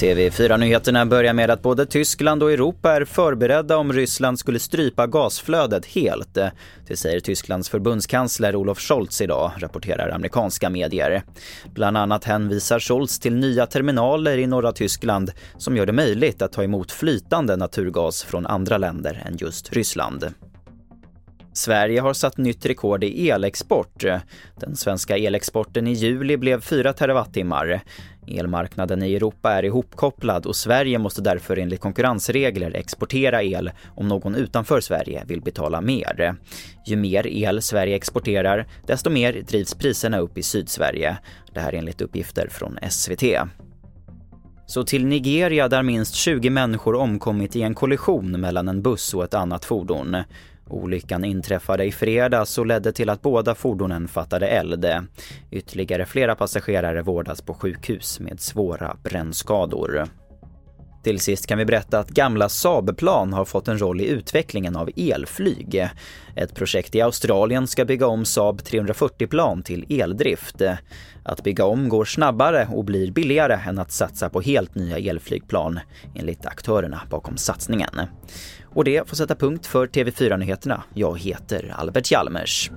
TV4-nyheterna börjar med att både Tyskland och Europa är förberedda om Ryssland skulle strypa gasflödet helt. Det säger Tysklands förbundskansler Olof Scholz idag, rapporterar amerikanska medier. Bland annat hänvisar Scholz till nya terminaler i norra Tyskland som gör det möjligt att ta emot flytande naturgas från andra länder än just Ryssland. Sverige har satt nytt rekord i elexport. Den svenska elexporten i juli blev 4 terawattimmar. Elmarknaden i Europa är ihopkopplad och Sverige måste därför enligt konkurrensregler exportera el om någon utanför Sverige vill betala mer. Ju mer el Sverige exporterar, desto mer drivs priserna upp i Sydsverige. Det här enligt uppgifter från SVT. Så till Nigeria där minst 20 människor omkommit i en kollision mellan en buss och ett annat fordon. Olyckan inträffade i fredags och ledde till att båda fordonen fattade eld. Ytterligare flera passagerare vårdas på sjukhus med svåra brännskador. Till sist kan vi berätta att gamla Saab-plan har fått en roll i utvecklingen av elflyg. Ett projekt i Australien ska bygga om Saab 340-plan till eldrift. Att bygga om går snabbare och blir billigare än att satsa på helt nya elflygplan, enligt aktörerna bakom satsningen. Och det får sätta punkt för TV4-nyheterna. Jag heter Albert Hjalmers.